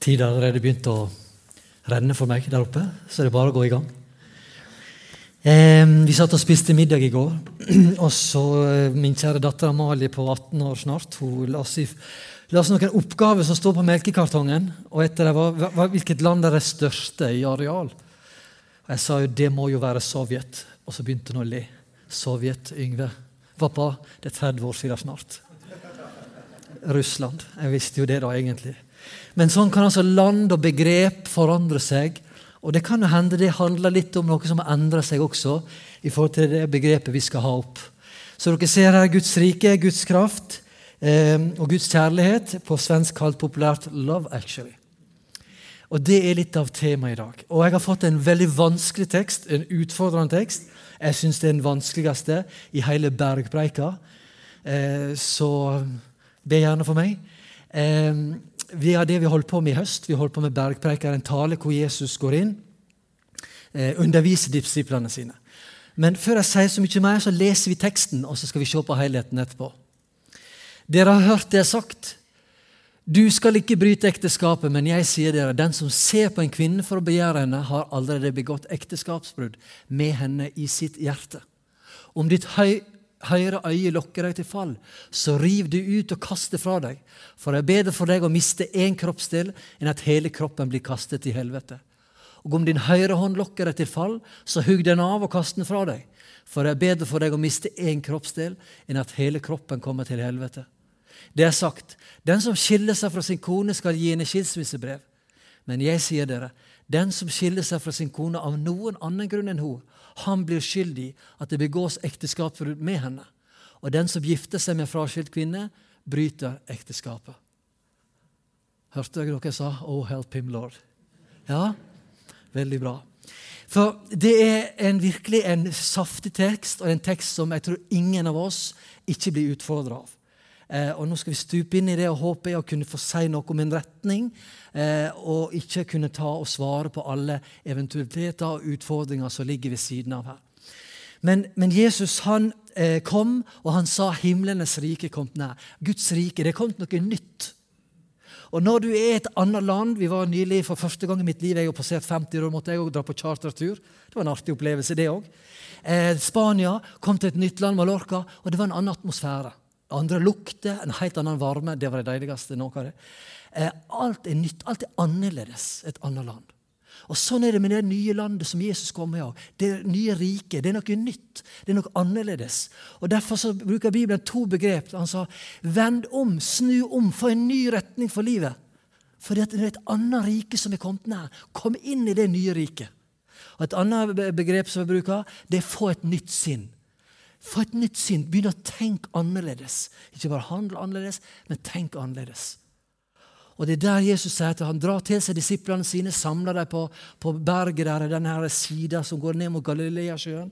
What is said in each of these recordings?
Tida har allerede begynt å renne for meg der oppe, så det er bare å gå i gang. Eh, vi satt og spiste middag i går, og så eh, min kjære datter Amalie på 18 år snart hun la oss, noen oppgaver som står på melkekartongen. og etter det var, var Hvilket land er det største i areal? Og Jeg sa jo det må jo være Sovjet, og så begynte hun å le. Sovjet, Yngve. Pappa, det er 30 år siden snart. Russland. Jeg visste jo det da, egentlig. Men sånn kan altså land og begrep forandre seg. Og det kan jo hende det handler litt om noe som har endret seg også, i forhold til det begrepet vi skal ha opp. Så dere ser her Guds rike, Guds kraft eh, og Guds kjærlighet, på svensk kalt populært 'Love Actually'. Og Det er litt av temaet i dag. Og Jeg har fått en veldig vanskelig tekst, en utfordrende tekst. Jeg syns det er den vanskeligste i hele bergpreika. Eh, så be gjerne for meg. Eh, vi har det vi holdt på med i høst. Vi holdt på med bergpreiker, en tale hvor Jesus går inn, eh, underviser disiplene sine. Men før jeg sier så mye mer, så leser vi teksten, og så skal vi se på helheten etterpå. Dere har hørt det sagt. Du skal ikke bryte ekteskapet, men jeg sier dere, den som ser på en kvinne for å begjære henne, har allerede begått ekteskapsbrudd med henne i sitt hjerte. Om ditt høy høyre øye lokker deg til fall, så riv du ut og kast det fra deg. For det er bedre for deg å miste én kroppsdel enn at hele kroppen blir kastet i helvete. Og om din høyre hånd lokker deg til fall, så hugg den av og kast den fra deg. For det er bedre for deg å miste én kroppsdel enn at hele kroppen kommer til helvete. Det er sagt, den som skiller seg fra sin kone, skal gi henne skilsmissebrev. Men jeg sier dere, den som skiller seg fra sin kone av noen annen grunn enn hun, han blir skyldig at det begås ekteskapsbrudd med henne. Og den som gifter seg med fraskilt kvinne, bryter ekteskapet. Hørte dere jeg sa? Oh, help him, Lord. Ja, veldig bra. For det er en, virkelig en saftig tekst, og en tekst som jeg tror ingen av oss ikke blir utfordra av. Eh, og Nå skal vi stupe inn i det og håpe jeg å kunne få si noe om en retning, eh, og ikke kunne ta og svare på alle eventualiteter og utfordringer som ligger ved siden av her. Men, men Jesus han eh, kom, og han sa himlenes rike kom nær. Guds rike. Det kom noe nytt. Og når du er i et annet land Vi var nylig for første gang i mitt liv jeg har passert 50 år, måtte jeg dra på chartertur. Det var en artig opplevelse, det òg. Eh, Spania kom til et nytt land, Mallorca, og det var en annen atmosfære. Andre lukter, en helt annen varme. Det var det deiligste. noe av det. Eh, alt er nytt, alt er annerledes et annet land. Og Sånn er det med det nye landet som Jesus kommer med. Det nye riket. Det er noe nytt. Det er noe annerledes. Og Derfor så bruker Bibelen to begrep. Han sa vend om, snu om, få en ny retning for livet. For det er et annet rike som er kommet nær. Kom inn i det nye riket. Og Et annet begrep som vi bruker, det er få et nytt sinn. Få et nytt syn. Begynn å tenke annerledes. Ikke bare handle annerledes, men tenk annerledes. Og Det er der Jesus sier at han drar til seg disiplene sine, samler dem på, på berget der, denne sida som går ned mot Galileasjøen.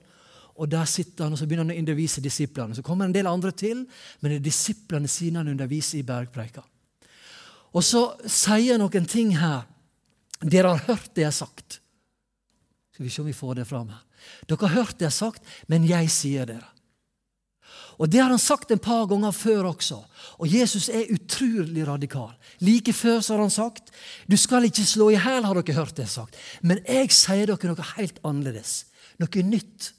Og Der sitter han og så begynner han å undervise disiplene. Så kommer en del andre til, men det er disiplene sine han underviser i bergpreika. Og så sier han noen ting her. Dere har hørt det jeg har sagt. Skal vi se om vi får det fram her. Dere har hørt det jeg har sagt, men jeg sier dere. Og Det har han sagt en par ganger før også. Og Jesus er utrolig radikal. Like før så har han sagt du skal ikke slå i hæl, har dere hørt det sagt. Men jeg sier dere noe helt annerledes. Noe nytt.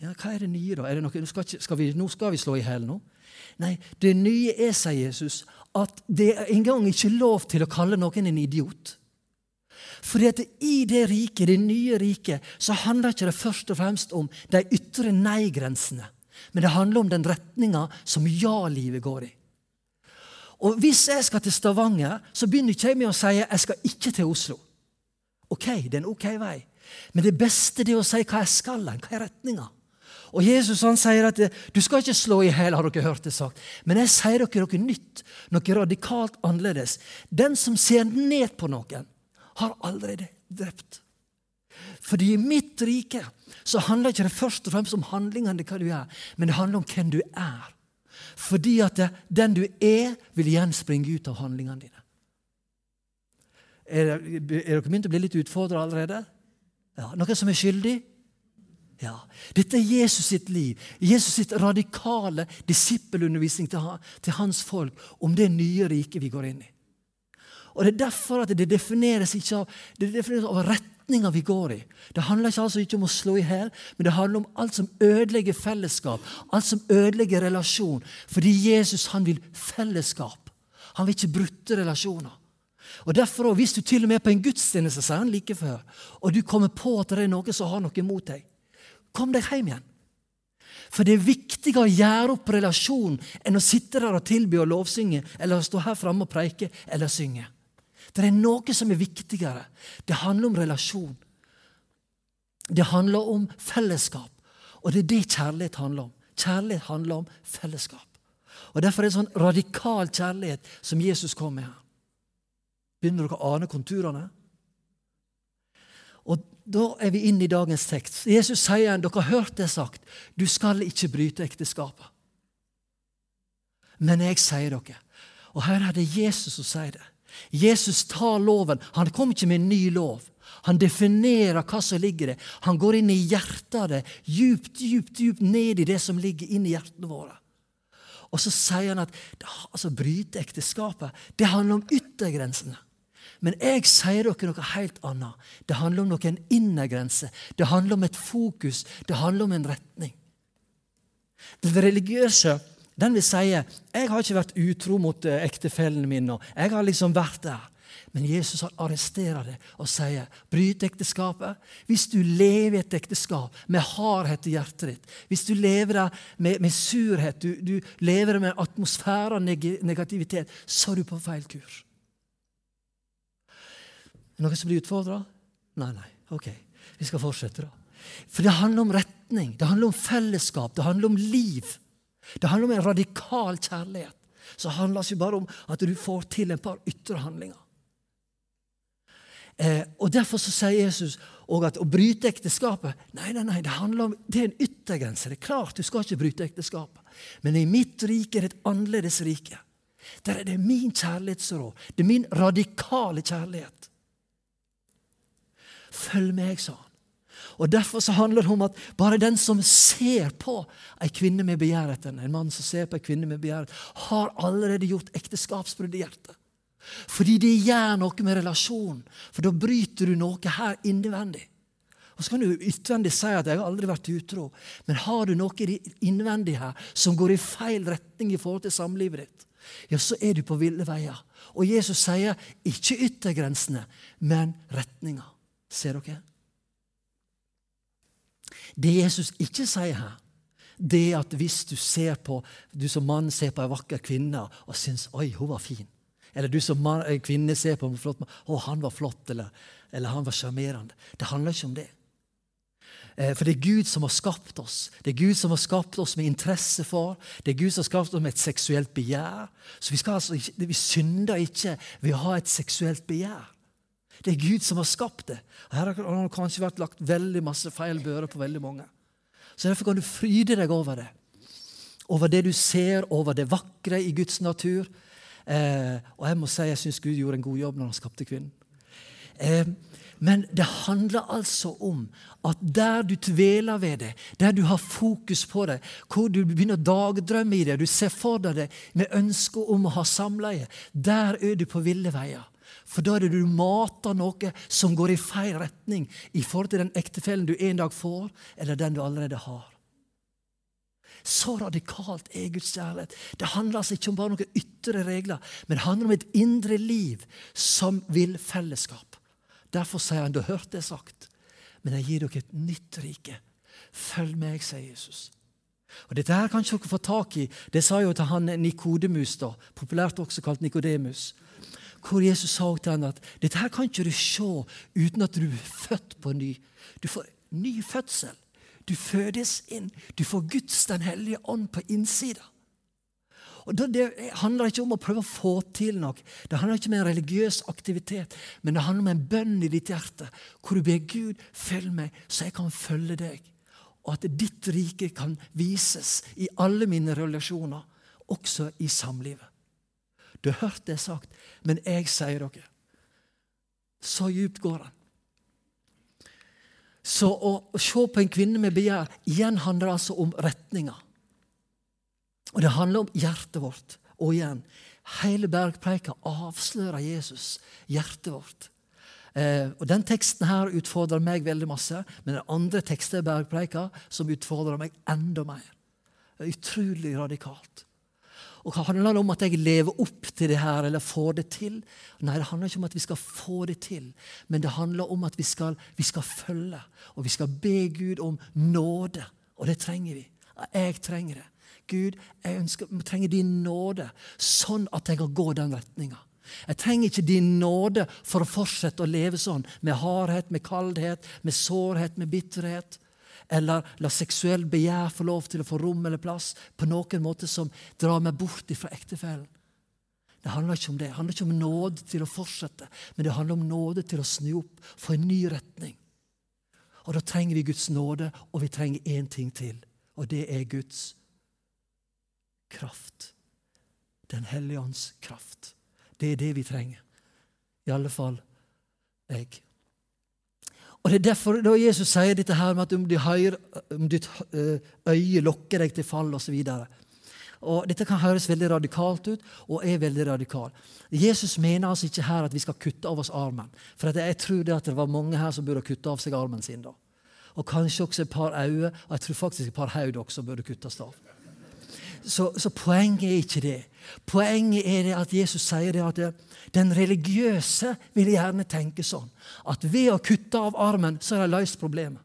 Ja, Hva er det nye, da? Det noe, skal, skal vi, nå skal vi slå i hæl nå? Nei, det nye er, sier Jesus, at det er engang ikke lov til å kalle noen en idiot. Fordi at i det riket, det nye riket, så handler ikke det først og fremst om de ytre nei-grensene. Men det handler om den retninga som ja-livet går i. Og Hvis jeg skal til Stavanger, så begynner ikke jeg med å si jeg skal ikke til Oslo. Ok, det er en ok vei. Men det beste er å si hva jeg skal, hva er retninga. Og Jesus han sier at du skal ikke slå i hjel, har dere hørt det sagt. Men jeg sier dere noe nytt, noe radikalt annerledes. Den som ser ned på noen, har allerede drept. Fordi i mitt rike så handler ikke det først og fremst om handlingene, hva du gjør, men det handler om hvem du er. Fordi at det, den du er, vil igjen springe ut av handlingene dine. Er, er dere begynt å bli litt utfordra allerede? Ja, Noen som er skyldig? Ja. Dette er Jesus sitt liv. Jesus sitt radikale disippelundervisning til, til hans folk om det nye riket vi går inn i. Og Det er derfor at det defineres ikke av, det defineres av retninga vi går i. Det handler ikke altså ikke om å slå i hjel, men det handler om alt som ødelegger fellesskap. Alt som ødelegger relasjon. Fordi Jesus han vil fellesskap. Han vil ikke brutte relasjoner. Og derfor, Hvis du til og med er på en gudstjeneste sier han like før, og du kommer på at det er noe som har noe imot deg, kom deg hjem igjen. For det er viktigere å gjøre opp relasjonen enn å sitte der og tilby og lovsynge eller stå her framme og preike eller synge. Det er noe som er viktigere. Det handler om relasjon. Det handler om fellesskap. Og det er det kjærlighet handler om. Kjærlighet handler om fellesskap. Og Derfor er det en sånn radikal kjærlighet som Jesus kom med her. Begynner dere å ane konturene? Og Da er vi inne i dagens tekst. Jesus sier dere har hørt det sagt, du skal ikke bryte ekteskapet. Men jeg sier dere Og her er det Jesus som sier det. Jesus tar loven. Han kommer ikke med en ny lov. Han definerer hva som ligger der. Han går inn i hjertet av det, djupt, djupt, djupt ned i det som ligger inni hjertene våre. Og så sier han at altså, bryte ekteskapet det handler om yttergrensene. Men jeg sier dere noe helt annet. Det handler om noen innergrense. Det handler om et fokus. Det handler om en retning. Det religiøse den vil si jeg har ikke vært utro mot ektefellen ektefellene mine. Jeg har liksom vært der. Men Jesus arresterer det og sier bryt ekteskapet. Hvis du lever i et ekteskap med hardhet i hjertet ditt, hvis du lever der med, med surhet, du, du lever med atmosfære av negativitet, så er du på feil kurs. Noen som blir utfordra? Nei, nei. Ok, vi skal fortsette, da. For det handler om retning, det handler om fellesskap, det handler om liv. Det handler om en radikal kjærlighet. Så handler det bare om at du får til en par ytre handlinger. Eh, og Derfor så sier Jesus at å bryte ekteskapet nei, nei, nei, det handler om, det er en yttergrense. Det er klart du skal ikke bryte ekteskapet. Men i mitt rike er det et annerledes rike. Der er det min kjærlighetsråd. Det er min radikale kjærlighet. Følg meg, sa han. Og Derfor så handler det om at bare den som ser på en kvinne med begjær etter en mann som ser på en kvinne med begjær, har allerede gjort ekteskapsbrudd i hjertet. Fordi det gjør noe med relasjonen. For da bryter du noe her innvendig. Og Så kan du utvendig si at 'jeg har aldri vært utro', men har du noe innvendig her som går i feil retning i forhold til samlivet ditt, ja, så er du på ville veier. Og Jesus sier ikke yttergrensene, men retninga. Ser dere? Det Jesus ikke sier her, det er at hvis du på, du som mann ser på ei vakker kvinne og syns 'oi, hun var fin', eller du som mann, kvinne ser på en flott mann 'Å, han var flott', eller, eller 'han var sjarmerende'. Det handler ikke om det. Eh, for det er Gud som har skapt oss. Det er Gud som har skapt oss med interesse for. Det er Gud som har skapt oss med et seksuelt begjær. Så vi, altså ikke, vi synder ikke ved å ha et seksuelt begjær. Det er Gud som har skapt det. Og Her har det kanskje vært lagt veldig masse feil bører på veldig mange. Så Derfor kan du fryde deg over det. Over det du ser, over det vakre i Guds natur. Eh, og jeg må si jeg syns Gud gjorde en god jobb når han skapte kvinnen. Eh, men det handler altså om at der du tveler ved det, der du har fokus på det, hvor du begynner å dagdrømme i det, du ser for deg det med ønske om å ha samleie, der er du på ville veier. For da er det du mater noe som går i feil retning i forhold til den ektefellen du en dag får, eller den du allerede har. Så radikalt er Guds kjærlighet. Det handler altså ikke om bare noen ytre regler, men det handler om et indre liv som vil fellesskap. Derfor sier han, du har hørt det sagt, men jeg gir dere et nytt rike. Følg meg, sier Jesus. Og Dette her kan ikke dere få tak i. Det sa jo til han Nikodemus, da, populært også kalt Nikodemus. Hvor Jesus sa til ham at dette her kan ikke du se uten at du er født på ny. Du får ny fødsel. Du fødes inn. Du får Guds, den hellige ånd, på innsida. Og Det handler ikke om å prøve å få til noe. Det handler ikke om en religiøs aktivitet, men det handler om en bønn i ditt hjerte, hvor du ber Gud følg meg, så jeg kan følge deg. Og at ditt rike kan vises i alle mine relasjoner, også i samlivet. Du har hørt det sagt, men jeg sier dere Så djupt går han. Så å, se på en kvinne med begjær igjen handler altså om retninga. Og det handler om hjertet vårt. Og igjen Hele bergpreika avslører Jesus, hjertet vårt. Eh, og Den teksten her utfordrer meg veldig masse, men er andre tekster i bergpreika som utfordrer meg enda mer. Er utrolig radikalt. Og hva Handler det om at jeg lever opp til det her, eller får det til? Nei, det handler ikke om at vi skal få det til, men det handler om at vi skal, vi skal følge. Og vi skal be Gud om nåde, og det trenger vi. Jeg trenger det. Gud, jeg ønsker, trenger din nåde, sånn at jeg kan gå den retninga. Jeg trenger ikke din nåde for å fortsette å leve sånn, med hardhet, med kaldhet, med sårhet, med bitterhet eller la seksuell begjær få lov til å få rom eller plass på noen måte som drar meg bort fra ektefellen. Det handler ikke om det. Det handler ikke om nåde til å fortsette, men det handler om nåde til å snu opp, få en ny retning. Og Da trenger vi Guds nåde, og vi trenger én ting til, og det er Guds kraft. Den hellige ånds kraft. Det er det vi trenger. I alle fall jeg. Og Det er derfor da Jesus sier dette her med at om, høyre, om ditt eh, øye lokker deg til fall osv. Dette kan høres veldig radikalt ut, og er veldig radikalt. Jesus mener altså ikke her at vi skal kutte av oss armen. For jeg tror det at det var mange her som burde kutte av seg armen sin. da. Og kanskje også et par øyne, og jeg tror faktisk et par hoder også burde kuttes av. Så, så, poenget er ikke det. Poenget er det at Jesus sier det at den religiøse vil gjerne tenke sånn at ved å kutte av armen, så har de løst problemet.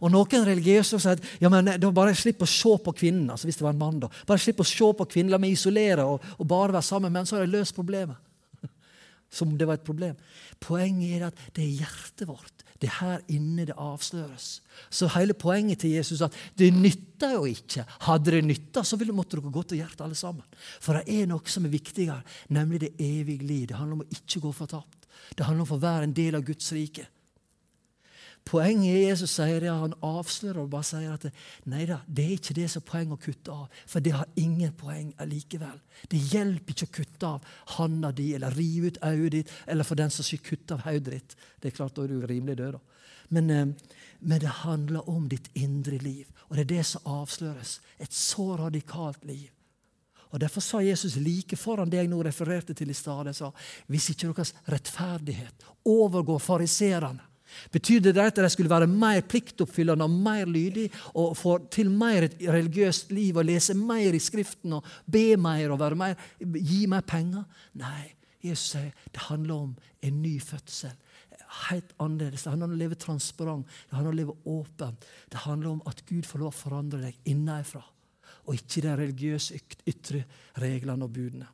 Og Noen religiøse sier at ja, men da bare slipp å se på kvinnen. altså hvis det var en mann da. Bare slipp å se på kvinnen, La meg isolere og, og bare være sammen med henne, så har de løst problemet. Som det var et problem. Poenget er at det er hjertet vårt. Det er her inne det avsløres. Så hele poenget til Jesus er at det nytter jo ikke. Hadde det nytta, så ville måtte dere gått og gjort alle sammen. For det er noe som er viktigere, nemlig det evige liv. Det handler om å ikke gå fortapt. Det handler om å være en del av Guds rike. Poenget er Jesus sier det, han avslører og bare sier at nei da, det er ikke det som er poeng å kutte av. For det har ingen poeng allikevel. Det hjelper ikke å kutte av handa di eller rive ut øyet ditt, eller for den som skyld kutte av hodet ditt. Det er klart, Da er du rimelig død. da. Men, eh, men, det handler om ditt indre liv, og det er det som avsløres. Et så radikalt liv. Og Derfor sa Jesus like foran det jeg nå refererte til i stad, hvis ikke deres rettferdighet overgår fariserene, Betydde det at de skulle være mer pliktoppfyllende og mer lydige og få til mer et religiøst liv og lese mer i Skriften og be mer og mer, gi mer penger? Nei, Jesus sier det handler om en ny fødsel. Helt annerledes. Det handler om å leve transparent, det handler om å leve åpent. Det handler om at Gud får lov å forandre deg innenfra, og ikke de religiøse ytre reglene og budene.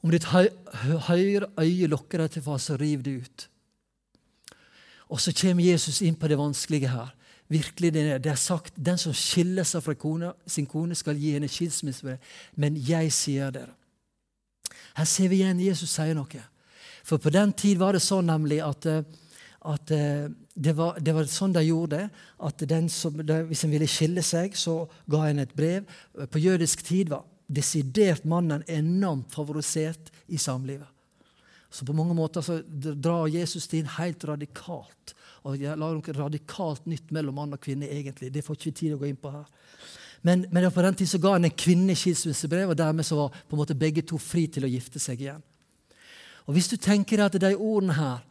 Om ditt høyre øye lokker deg til far, så riv det ut. Og så kommer Jesus inn på det vanskelige her. Virkelig Det er, det er sagt den som skiller seg fra kona, sin kone, skal gi henne skilsmisse. Men jeg sier dere. Her ser vi igjen Jesus sier noe. For på den tid var det sånn nemlig at, eh, at eh, det, var, det, var, sånn de gjorde at som, Hvis en ville skille seg, så ga en et brev. På jødisk tid var desidert mannen enormt favorisert i samlivet. Så på mange måter så drar Jesus det inn helt radikalt. Og jeg lager noe radikalt nytt mellom mann og kvinne. egentlig. Det får ikke vi tid å gå inn på her. Men, men på den tid så ga han en kvinne skilsmissebrev, og dermed så var på en måte begge to fri til å gifte seg igjen. Og Hvis du tenker at de ordene her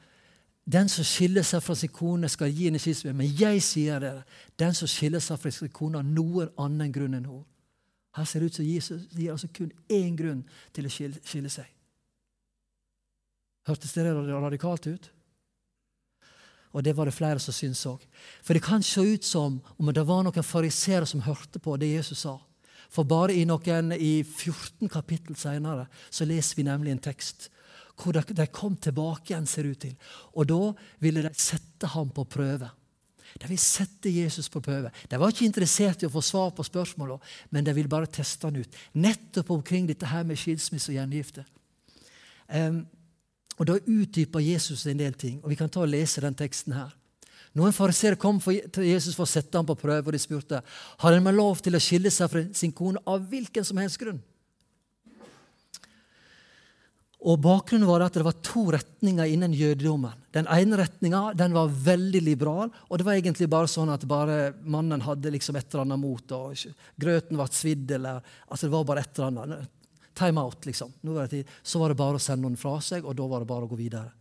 Den som skiller seg fra sin kone, skal gi henne skilsmisse. Men jeg sier dere, den som skiller seg fra sin kone har noen annen grunn enn henne. Her ser det ut som Jesus gir altså kun én grunn til å skille, skille seg. Hørtes det radikalt ut? Og det var det flere som syntes òg. For det kan se ut som om det var noen fariseere som hørte på det Jesus sa. For bare i noen i 14 kapittel senere så leser vi nemlig en tekst hvor de kom tilbake igjen, ser ut til. Og da ville de sette ham på prøve. De ville sette Jesus på prøve. De var ikke interessert i å få svar på spørsmålene, men de ville bare teste han ut. Nettopp omkring dette her med skilsmisse og gjengifte. Um, og Da utdyper Jesus en del ting, og vi kan ta og lese den teksten her. Noen fariseere kom til Jesus for å sette ham på prøve, og de spurte har han med lov til å skille seg fra sin kone av hvilken som helst grunn. Og Bakgrunnen var at det var to retninger innen jødedommen. Den ene retninga var veldig liberal, og det var egentlig bare sånn at bare mannen hadde liksom et eller annet mot. og Grøten ble svidd, eller altså det var bare et eller annet time out. liksom. Var så var det bare å sende noen fra seg, og da var det bare å gå videre.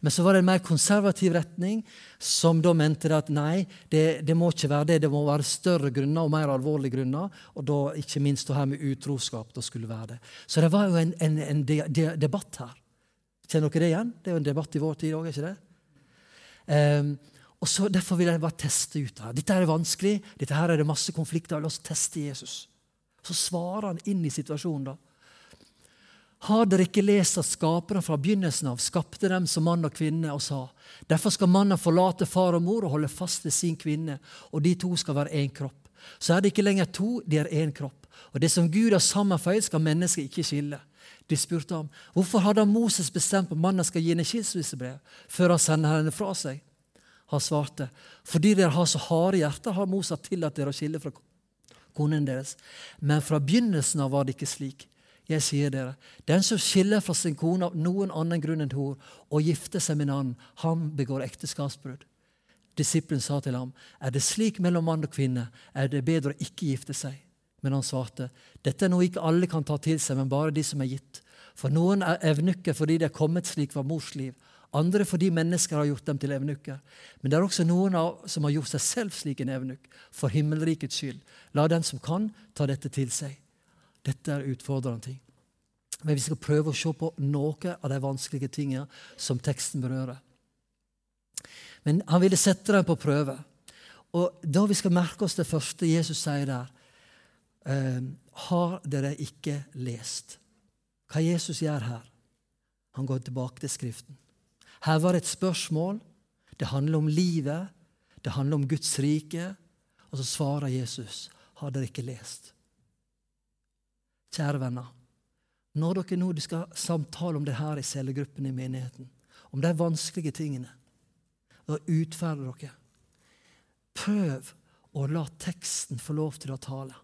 Men så var det en mer konservativ retning, som da mente at nei, det, det, må ikke være det. Det må være større grunner og mer alvorlige grunner. Og da ikke minst det her med utroskap. da skulle være det. Så det var jo en, en, en de, de, debatt her. Kjenner dere det igjen? Det er jo en debatt i vår tid òg, ikke det? Um, og så Derfor vil jeg bare teste ut her. Dette er vanskelig, dette her er det masse konflikter. La oss teste Jesus. Så svarer han inn i situasjonen. da. Har dere ikke lest at Skaperen fra begynnelsen av skapte dem som mann og kvinne og sa:" Derfor skal mannen forlate far og mor og holde fast ved sin kvinne, og de to skal være én kropp. Så er det ikke lenger to, de er én kropp. Og det som Gud har sammenføyd, skal mennesket ikke skille. De spurte ham hvorfor hadde Moses bestemt at mannen skal gi henne skilsmissebrev før han sender henne fra seg. Han svarte fordi dere har så harde hjerter, har Moses tillatt dere å skille fra konen deres. Men fra begynnelsen av var det ikke slik. Jeg sier dere, den som skiller fra sin kone av noen annen grunn enn hor, og gifter seg med en annen, han begår ekteskapsbrudd. Disippelen sa til ham, er det slik mellom mann og kvinne, er det bedre å ikke gifte seg. Men han svarte, dette er noe ikke alle kan ta til seg, men bare de som er gitt. For noen er evnukker fordi de er kommet slik fra mors liv, andre fordi mennesker har gjort dem til evnukker. Men det er også noen av, som har gjort seg selv slik en evnukk, for himmelrikets skyld. La den som kan, ta dette til seg. Dette er utfordrende ting. Men vi skal prøve å se på noe av de vanskelige tingene som teksten berører. Men han ville sette dem på prøve. Og da vi skal merke oss det første Jesus sier der, eh, har dere ikke lest? Hva Jesus gjør her? Han går tilbake til Skriften. Her var det et spørsmål. Det handler om livet. Det handler om Guds rike. Og så svarer Jesus, har dere ikke lest? Kjære venner. Når dere nå skal samtale om det her i cellegruppen i menigheten, om de vanskelige tingene, da utferder dere Prøv å la teksten få lov til å tale.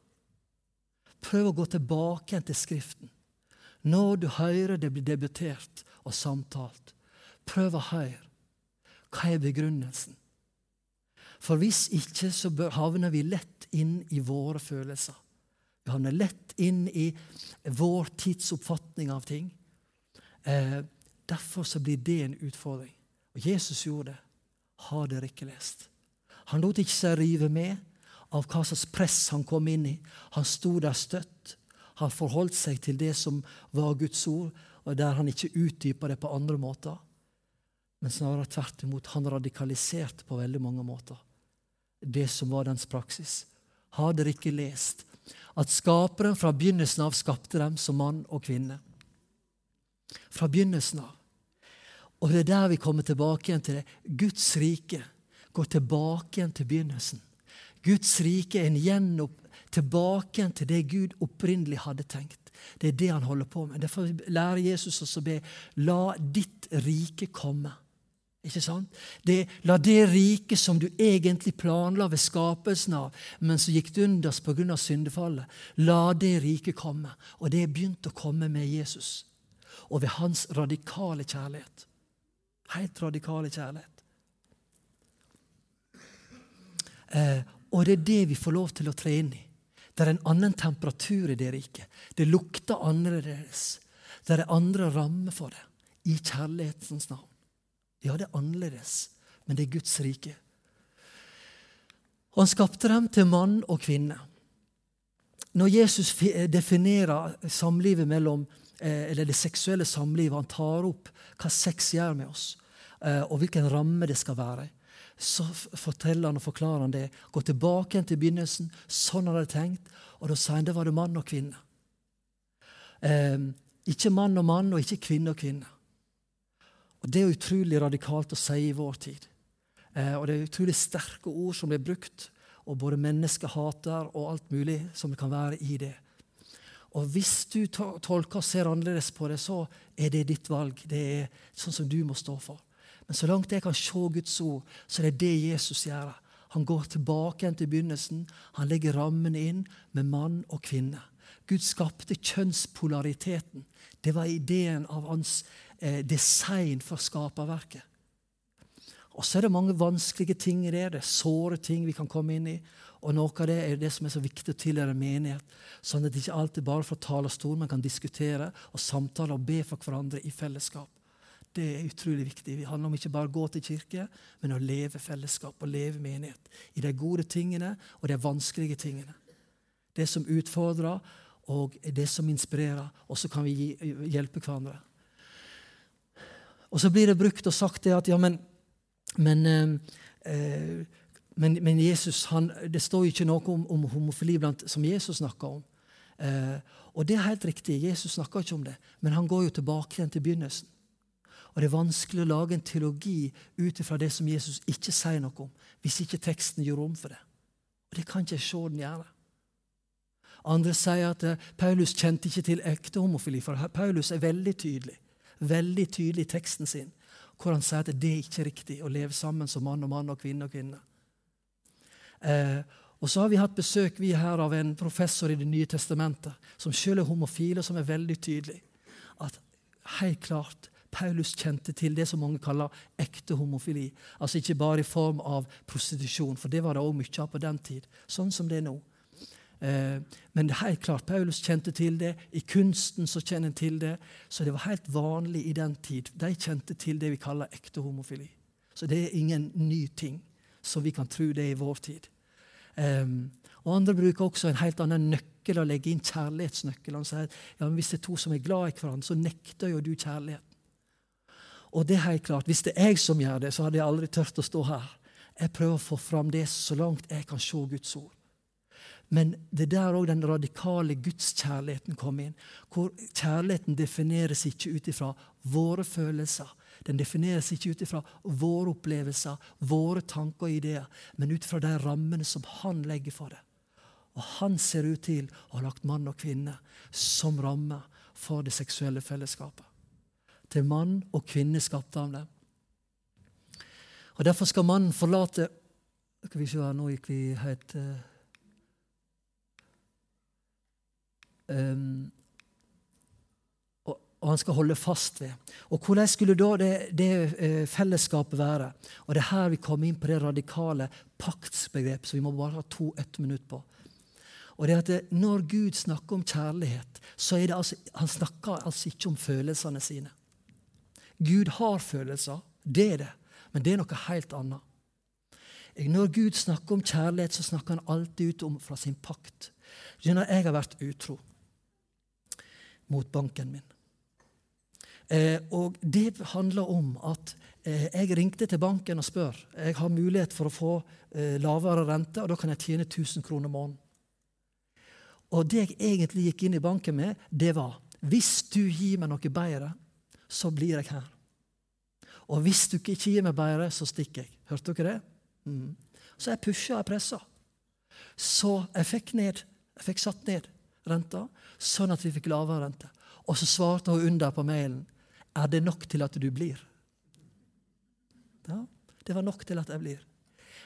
Prøv å gå tilbake til Skriften. Når du hører det blir debutert og samtalt, prøv å høre. Hva er begrunnelsen? For hvis ikke, så havner vi lett inn i våre følelser. Vi havner lett inn i vår tids oppfatning av ting. Eh, derfor så blir det en utfordring. Og Jesus gjorde det. Har dere ikke lest? Han lot ikke seg rive med av hva slags press han kom inn i. Han sto der støtt. Han forholdt seg til det som var Guds ord, og der han ikke utdypa det på andre måter. Men snarere tvert imot. Han radikaliserte på veldig mange måter det som var dens praksis. Har dere ikke lest at Skaperen fra begynnelsen av skapte dem som mann og kvinne. Fra begynnelsen av. Og det er der vi kommer tilbake igjen til det. Guds rike går tilbake igjen til begynnelsen. Guds rike er en gjenopp, tilbake igjen til det Gud opprinnelig hadde tenkt. Det er det han holder på med. Derfor lærer Jesus oss å be la ditt rike komme. Ikke sant? Det, la det rike som du egentlig planla ved skapelsen av, men som gikk unders pga. syndefallet, la det riket komme. Og det begynte å komme med Jesus. Og ved hans radikale kjærlighet. Helt radikale kjærlighet. Eh, og det er det vi får lov til å tre inn i. Det er en annen temperatur i det riket. Det lukter annerledes. Det er andre rammer for det. I kjærlighetens navn. Ja, det er annerledes, men det er Guds rike. Han skapte dem til mann og kvinne. Når Jesus definerer samlivet mellom, eh, eller det seksuelle samlivet, han tar opp hva sex gjør med oss, eh, og hvilken ramme det skal være, så forteller han og forklarer han det. Gå tilbake til begynnelsen. Sånn hadde jeg tenkt. Og da sa han det var det mann og kvinne. Eh, ikke mann og mann, og ikke kvinne og kvinne. Og Det er utrolig radikalt å si i vår tid. Eh, og Det er utrolig sterke ord som blir brukt, og både menneskehater og alt mulig som kan være i det. Og Hvis du tolker og ser annerledes på det, så er det ditt valg. Det er sånn som du må stå for. Men så langt jeg kan se Guds ord, så er det det Jesus gjør. Han går tilbake til begynnelsen. Han legger rammene inn med mann og kvinne. Gud skapte kjønnspolariteten. Det var ideen av hans eh, design for skaperverket. Og så er det mange vanskelige ting i det. Det er såre ting vi kan komme inn i. Og Noe av det er det som er så viktig å tilhøre menighet, sånn at det ikke alltid bare fra talerstolen man kan diskutere og samtale og be for hverandre i fellesskap. Det er utrolig viktig. Det handler om ikke bare å gå til kirke, men å leve fellesskap og leve menighet. I de gode tingene og de vanskelige tingene. Det som utfordrer, og det som inspirerer. Og så kan vi hjelpe hverandre. Og så blir det brukt og sagt det at ja, men, men, eh, men, men Jesus, han, Det står jo ikke noe om, om homofili blant, som Jesus snakker om. Eh, og det er helt riktig, Jesus snakker ikke om det, men han går jo tilbake igjen til begynnelsen. Og Det er vanskelig å lage en teologi ut ifra det som Jesus ikke sier noe om, hvis ikke teksten gjør rom for det. Og Det kan ikke jeg se den gjøre. Andre sier at eh, Paulus kjente ikke til ekte homofili, for Paulus er veldig tydelig veldig tydelig i teksten sin, hvor han sier at det er ikke riktig å leve sammen som mann og mann og kvinne og kvinne. Eh, og så har vi hatt besøk vi her av en professor i Det nye testamentet, som selv er homofil, og som er veldig tydelig. At helt klart Paulus kjente til det som mange kaller ekte homofili. Altså ikke bare i form av prostitusjon, for det var det òg mye av på den tid. Sånn som det er nå. Eh, men det er helt klart, Paulus kjente til det. I kunsten så kjenner han til det. Så det var helt vanlig i den tid. De kjente til det vi kaller ekte homofili. Så det er ingen ny ting som vi kan tro det er i vår tid. Um, og Andre bruker også en helt annen nøkkel å legge inn kjærlighetsnøkkel. Han sier ja, men hvis det er to som er glad i hverandre, så nekter jo du kjærligheten. Og det er helt klart, Hvis det er jeg som gjør det, så hadde jeg aldri tørt å stå her. Jeg prøver å få fram det så langt jeg kan se Guds ord. Men det er der òg den radikale gudskjærligheten kom inn. Hvor kjærligheten defineres ikke ut ifra våre følelser. Den defineres ikke ut ifra våre opplevelser, våre tanker og ideer, men ut fra de rammene som han legger for det. Og han ser ut til å ha lagt mann og kvinne som ramme for det seksuelle fellesskapet. Til mann og kvinne skapte han dem. Og Derfor skal mannen forlate Skal vi se, Nå gikk vi helt uh, Um, og, han skal holde fast ved. Og Hvordan skulle da det, det uh, fellesskapet være? Og Det er her vi kommer inn på det radikale paktsbegrep, så vi må bare ha to ett minutt på. Og det er at det, Når Gud snakker om kjærlighet, så er det altså, han snakker altså ikke om følelsene sine. Gud har følelser, det er det, men det er noe helt annet. Når Gud snakker om kjærlighet, så snakker han alltid ut om fra sin pakt. Jeg har vært utro mot banken min. Eh, og Det handler om at eh, jeg ringte til banken og spør. Jeg har mulighet for å få eh, lavere rente, og da kan jeg tjene 1000 kroner måneden. Og det jeg egentlig gikk inn i banken med, det var hvis du gir meg noe bedre, så blir jeg her. Og hvis du ikke gir meg bedre, så stikker jeg. Hørte dere det? Mm. Så jeg pusha og pressa. Så jeg fikk, ned, jeg fikk satt ned renta, sånn at vi fikk lavere rente. Og så svarte hun under på mailen er det nok til at du blir. Ja, det var nok til at jeg blir.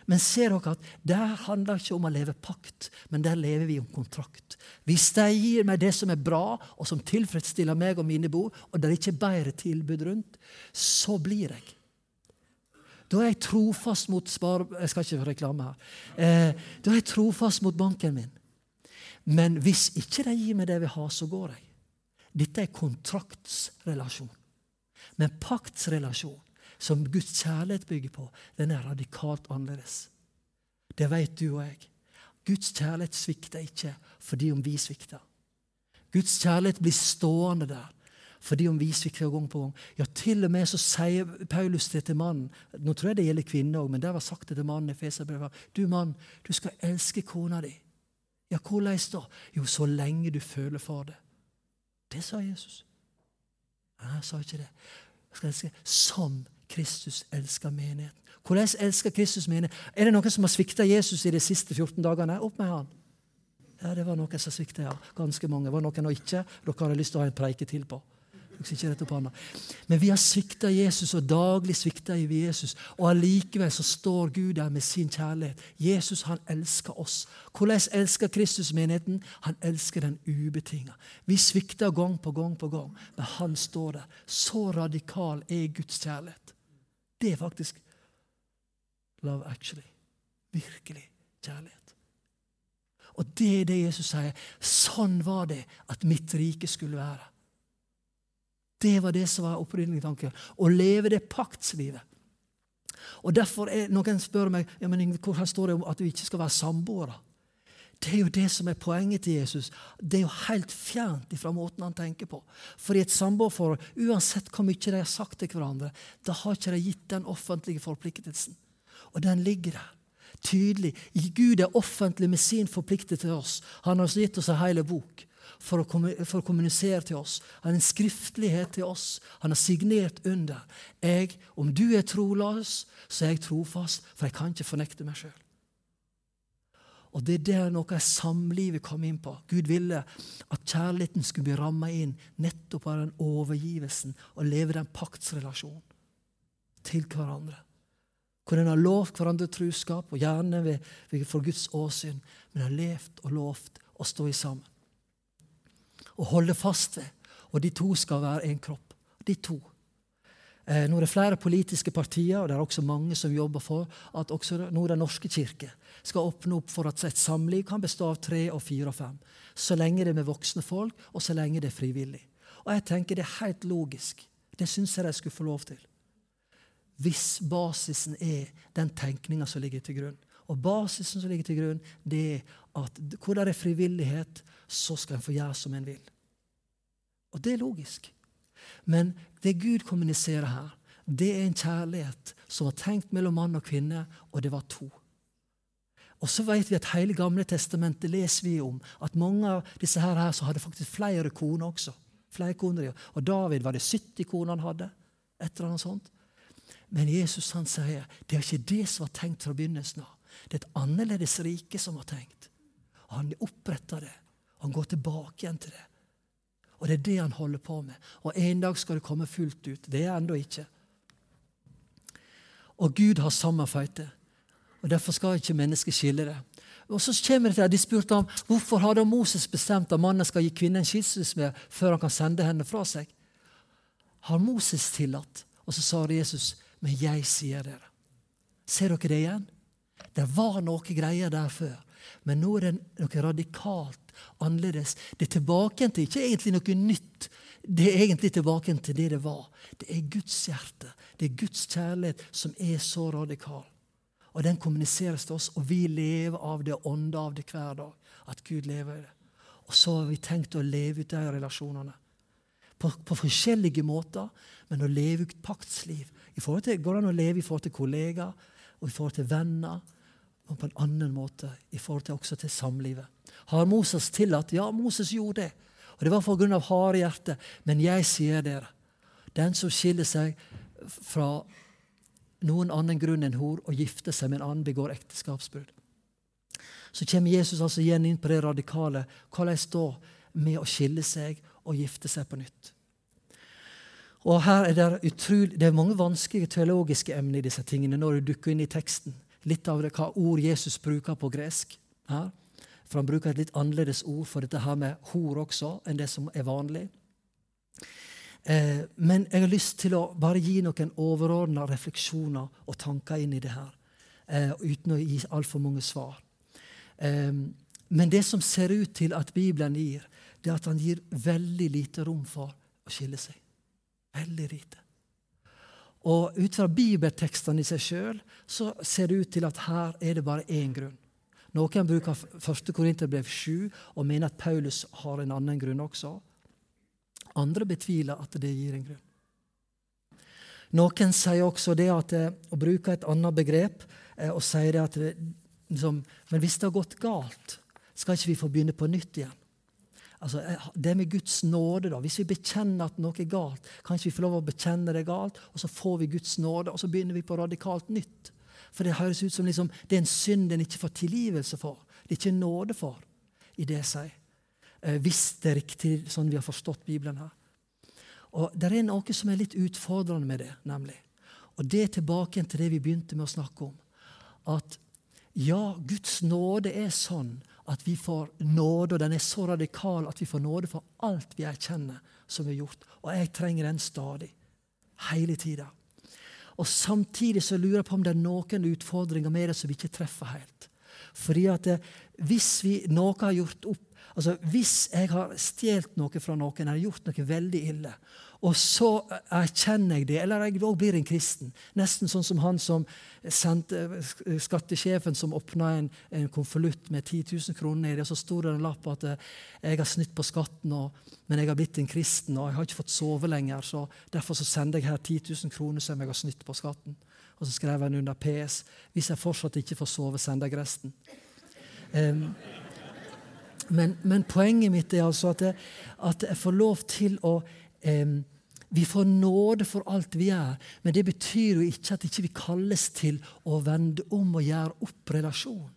Men ser dere at der handler ikke om å leve pakt, men der lever vi om kontrakt. Hvis de gir meg det som er bra, og som tilfredsstiller meg og mine behov, og det er ikke bedre tilbud rundt, så blir jeg. Da er jeg trofast mot spar... Jeg skal ikke reklame her. Eh, da er jeg trofast mot banken min. Men hvis ikke de gir meg det jeg vil ha, så går jeg. Dette er kontraktsrelasjon. Men paktsrelasjon, som Guds kjærlighet bygger på, den er radikalt annerledes. Det vet du og jeg. Guds kjærlighet svikter ikke fordi om vi svikter. Guds kjærlighet blir stående der fordi om vi svikter gang på gang. Ja, til og med så sier Paulus det til mannen. Nå tror jeg det gjelder kvinner òg, men det var sagt det til mannen i Feserbrevet. Du mann, du skal elske kona di ja, hvordan da? Jo, så lenge du føler for det. Det sa Jesus. Nei, jeg sa ikke det. Som Kristus elsker menigheten. Hvordan elsker Kristus menigheten? Er det noen som har svikta Jesus i de siste 14 dagene? Opp med han. Ja, det var noen som svikta, ja. Ganske mange. Var noen og ikke? Dere har lyst til å ha en preike til på. Men vi har svikta Jesus, og daglig svikter vi Jesus. Og allikevel så står Gud der med sin kjærlighet. Jesus han elsker oss. Hvordan elsker Kristus menigheten? Han elsker den ubetinga. Vi svikter gang på gang på gang, men han står der. Så radikal er Guds kjærlighet. Det er faktisk love actually. Virkelig kjærlighet. Og det er det Jesus sier. Sånn var det at mitt rike skulle være. Det var det som var opprinnelig tanken. Å leve det paktslivet. Og derfor er Noen spør meg ja, men hvor står det om at du ikke skal være samboere. Det er jo det som er poenget til Jesus. Det er jo helt fjernt fra måten han tenker på. For i et samboerforhold, uansett hvor mye de har sagt til hverandre, da har ikke de gitt den offentlige forpliktelsen. Og den ligger der. Tydelig. Gud er offentlig med sin forpliktelse til oss. Han har gitt oss en hel bok for å, for å, kommunisere til oss. Han har en skriftlighet til oss. Han har signert under. Jeg, Om du er troløs, så er jeg trofast, for jeg kan ikke fornekte meg sjøl. Og Det er der noe av samlivet kom inn på. Gud ville at kjærligheten skulle bli ramma inn nettopp av den overgivelsen og leve den paktsrelasjonen til hverandre. Hvor en har lovt hverandre truskap, og gjerne ved, ved, for Guds åsyn, men har levd og lovt å stå i sammen. Og holde fast ved. Og de to skal være en kropp. De to. Eh, nå er det flere politiske partier, og det er også mange som jobber for at også nå Den norske kirke skal åpne opp for at et samliv kan bestå av tre og fire og fem. Så lenge det er med voksne folk, og så lenge det er frivillig. Og jeg tenker Det er helt logisk. Det syns jeg de skulle få lov til. Hvis basisen er den tenkninga som ligger til grunn. Og basisen som ligger til grunn, det er at hvor det er frivillighet, så skal en få gjøre som en vil. Og det er logisk. Men det Gud kommuniserer her, det er en kjærlighet som var tenkt mellom mann og kvinne, og det var to. Og så vet vi at Hele Gamle testamentet leser vi om at mange av disse her, her så hadde faktisk flere koner også. Flere koner, Og David var det 70 koner han hadde. Et eller annet sånt. Men Jesus han sier det er ikke det som var tenkt fra begynnelsen av. Det er et annerledes rike som var tenkt. Han oppretter det. Han går tilbake igjen til det. Og det er det han holder på med. Og en dag skal det komme fullt ut. Det er ennå ikke. Og Gud har sammenføyd det. Og Derfor skal ikke mennesket skille det. Og så kommer det til De spurte ham hvorfor har da Moses bestemt at mannen skal gi kvinnen skilsmisse før han kan sende henne fra seg. Har Moses tillatt? Og så sa Jesus, men jeg sier dere. Ser dere det igjen? Det var noe greier der før. Men nå er det noe radikalt annerledes. Det er tilbake til ikke egentlig noe nytt. Det er egentlig tilbake til det det var. Det er Guds hjerte. Det er Guds kjærlighet som er så radikal. Og Den kommuniseres til oss, og vi lever av det ånder av det hver dag. At Gud lever i det. Og så har vi tenkt å leve ut de relasjonene. På, på, forskjellige måter, men å leve ut paktsliv. I forhold til, går det an å leve i forhold til kollegaer og i forhold til venner og på en annen måte i forhold til også til samlivet. Har Moses tillatt? Ja, Moses gjorde det. Og Det var pga. harde hjerte. Men jeg sier dere, den som skiller seg fra noen annen grunn enn hor og gifter seg med en annen, begår ekteskapsbrudd. Så kommer Jesus altså igjen inn på det radikale. Hvordan da med å skille seg og gifte seg på nytt? Og her er Det utrolig, det er mange vanskelige teologiske emner i disse tingene når du dukker inn i teksten litt av det, hva ord Jesus bruker på gresk. her. For han bruker et litt annerledes ord for dette her med hor også, enn det som er vanlig. Eh, men jeg har lyst til å bare gi noen overordna refleksjoner og tanker inn i det her. Eh, uten å gi altfor mange svar. Eh, men det som ser ut til at Bibelen gir, det er at han gir veldig lite rom for å skille seg. Veldig lite. Og ut fra bibeltekstene i seg sjøl så ser det ut til at her er det bare én grunn. Noen bruker 1. Korinterbrev 7 og mener at Paulus har en annen grunn også. Andre betviler at det gir en grunn. Noen sier også det at, eh, å bruke et annet begrep eh, og sier det at det, liksom, Men hvis det har gått galt, skal ikke vi få begynne på nytt igjen? Altså, eh, det med Guds nåde, da. Hvis vi bekjenner at noe er galt, kan vi få lov å bekjenne det galt, og så får vi Guds nåde, og så begynner vi på radikalt nytt? For det høres ut som liksom, det er en synd en ikke får tilgivelse for. Det er ikke nåde for i det sier. Eh, hvis det er riktig sånn vi har forstått Bibelen her. Og Det er noe som er litt utfordrende med det, nemlig. Og det er tilbake til det vi begynte med å snakke om. At ja, Guds nåde er sånn at vi får nåde, og den er så radikal at vi får nåde for alt vi erkjenner som vi har gjort. Og jeg trenger den stadig. Hele tida. Og Samtidig så lurer jeg på om det er noen utfordringer med det som vi ikke treffer helt. Fordi at det, hvis vi noe har gjort opp altså Hvis jeg har stjålet noe fra noen eller gjort noe veldig ille, og så erkjenner jeg det, eller jeg òg blir en kristen Nesten sånn som han som sendte skattesjefen som åpna en, en konvolutt med 10 000 kroner i det, og så sto det en lapp at eh, jeg har snytt på skatten, og, men jeg har blitt en kristen, og jeg har ikke fått sove lenger, så derfor så sender jeg her 10 000 kroner som jeg har snytt på skatten. Og så skrev han under PS hvis jeg fortsatt ikke får sove, sender jeg resten. Um, men, men, poenget mitt er altså at jeg, at jeg får lov til å um, Vi får nåde for alt vi gjør, men det betyr jo ikke at ikke vi ikke kalles til å vende om og gjøre opp relasjon.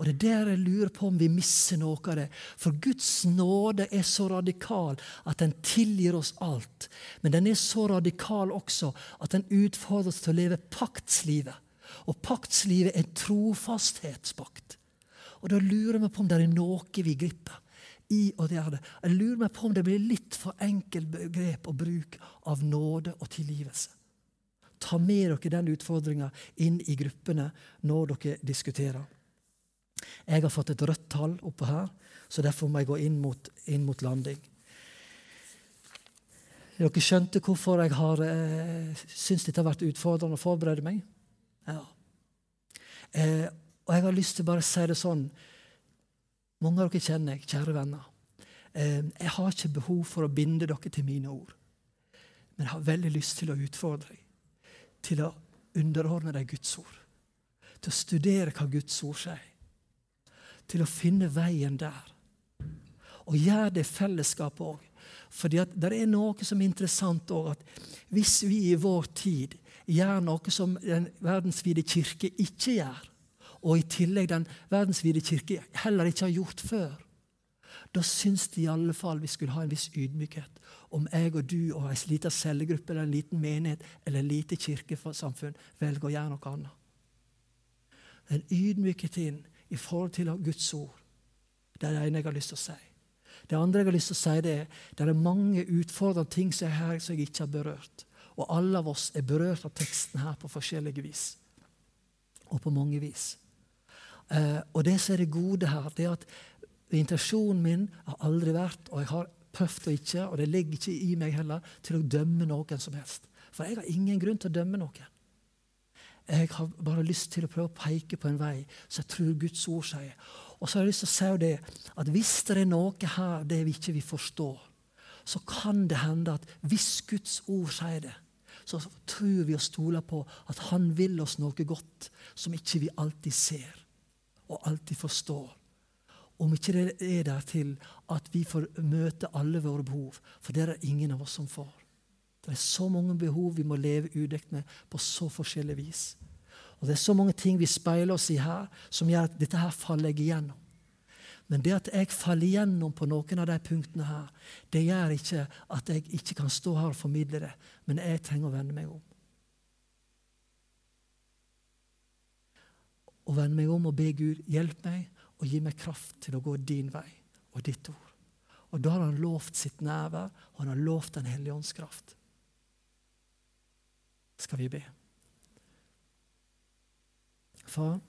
Og Det er der jeg lurer på om vi misser noe av det. For Guds nåde er så radikal at den tilgir oss alt. Men den er så radikal også at den utfordrer oss til å leve paktslivet. Og paktslivet er trofasthetspakt. Og da lurer vi på om det er noe vi griper i å gjøre det. Jeg lurer meg på om det blir litt for enkelt begrep og bruk av nåde og tilgivelse. Ta med dere den utfordringa inn i gruppene når dere diskuterer. Jeg har fått et rødt tall oppå her, så derfor må jeg gå inn mot, inn mot landing. Dere skjønte hvorfor jeg har eh, syns dette har vært utfordrende å forberede meg? Ja. Eh, og jeg har lyst til bare å si det sånn Mange av dere kjenner jeg, kjære venner. Jeg har ikke behov for å binde dere til mine ord. Men jeg har veldig lyst til å utfordre deg. Til å underordne deg Guds ord. Til å studere hva Guds ord sier til å finne veien der. Og gjør det fellesskap òg. For det er noe som er interessant òg. At hvis vi i vår tid gjør noe som den verdensvide kirke ikke gjør, og i tillegg den verdensvide kirke heller ikke har gjort før, da syns de i alle fall vi skulle ha en viss ydmykhet om jeg og du og en liten cellegruppe eller en liten menighet eller et lite kirkesamfunn velger å gjøre noe annet. Den ydmykhet inn i forhold til Guds ord. Det er det ene jeg har lyst til å si. Det andre jeg har lyst til å si, det er det er mange utfordrende ting som er her som jeg ikke har berørt. Og alle av oss er berørt av teksten her på forskjellige vis. Og på mange vis. Eh, og det som er det gode her, det er at intensjonen min har aldri vært, og jeg har prøvd å ikke, og det ligger ikke i meg heller, til å dømme noen som helst. For jeg har ingen grunn til å dømme noen. Jeg har bare lyst til å prøve å peke på en vei som jeg tror Guds ord sier. Og så har jeg lyst til å si det, at hvis det er noe her det vi ikke vil forstå, så kan det hende at hvis Guds ord sier det, så tror vi og stoler på at Han vil oss noe godt som ikke vi alltid ser og alltid forstår. Om ikke det er der til at vi får møte alle våre behov, for det er det ingen av oss som får. Det er så mange behov vi må leve udekt med på så forskjellig vis. Og Det er så mange ting vi speiler oss i her, som gjør at dette her faller jeg igjennom. Men det at jeg faller igjennom på noen av de punktene her, det gjør ikke at jeg ikke kan stå her og formidle det. Men jeg trenger å vende meg om. Å vende meg om og be Gud hjelp meg og gi meg kraft til å gå din vei og ditt ord. Og da har han lovt sitt nærvær, og han har lovt Den hellige ånds kraft skal vi be. Far,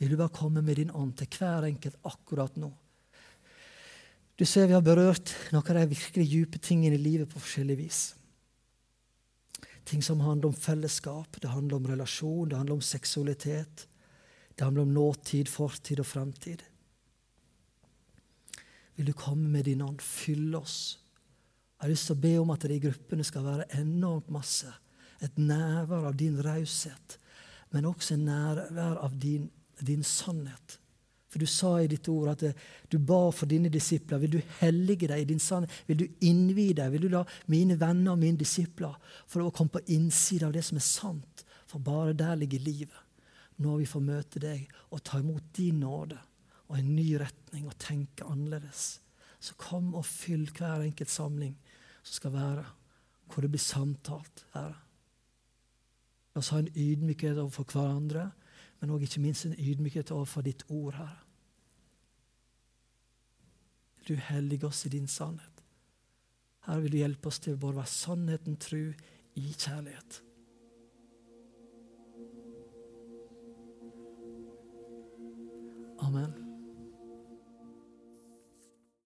vil du bare komme med din ånd til hver enkelt akkurat nå. Du ser vi har berørt noen av de virkelig dype tingene i livet på forskjellig vis. Ting som handler om fellesskap, det handler om relasjon, det handler om seksualitet. Det handler om nåtid, fortid og fremtid. Vil du komme med din ånd, fylle oss jeg har lyst til å be om at det i gruppene skal være enormt masse. Et nærvær av din raushet, men også en nærvær av din, din, sannhet. For du sa i ditt ord at du ba for dine disipler. Vil du hellige deg i din sannhet? Vil du innvie deg? Vil du la mine venner og mine disipler få komme på innsida av det som er sant? For bare der ligger livet. Når vi får møte deg og ta imot din nåde og en ny retning og tenke annerledes. Så kom og fyll hver enkelt samling som skal være, hvor det blir samtalt. Herre. La oss ha en ydmykhet overfor hverandre, men òg ikke minst en ydmykhet overfor ditt ord, Herre. Du hellige oss i din sannhet. Her vil du hjelpe oss til både å være sannheten tru i kjærlighet. Amen.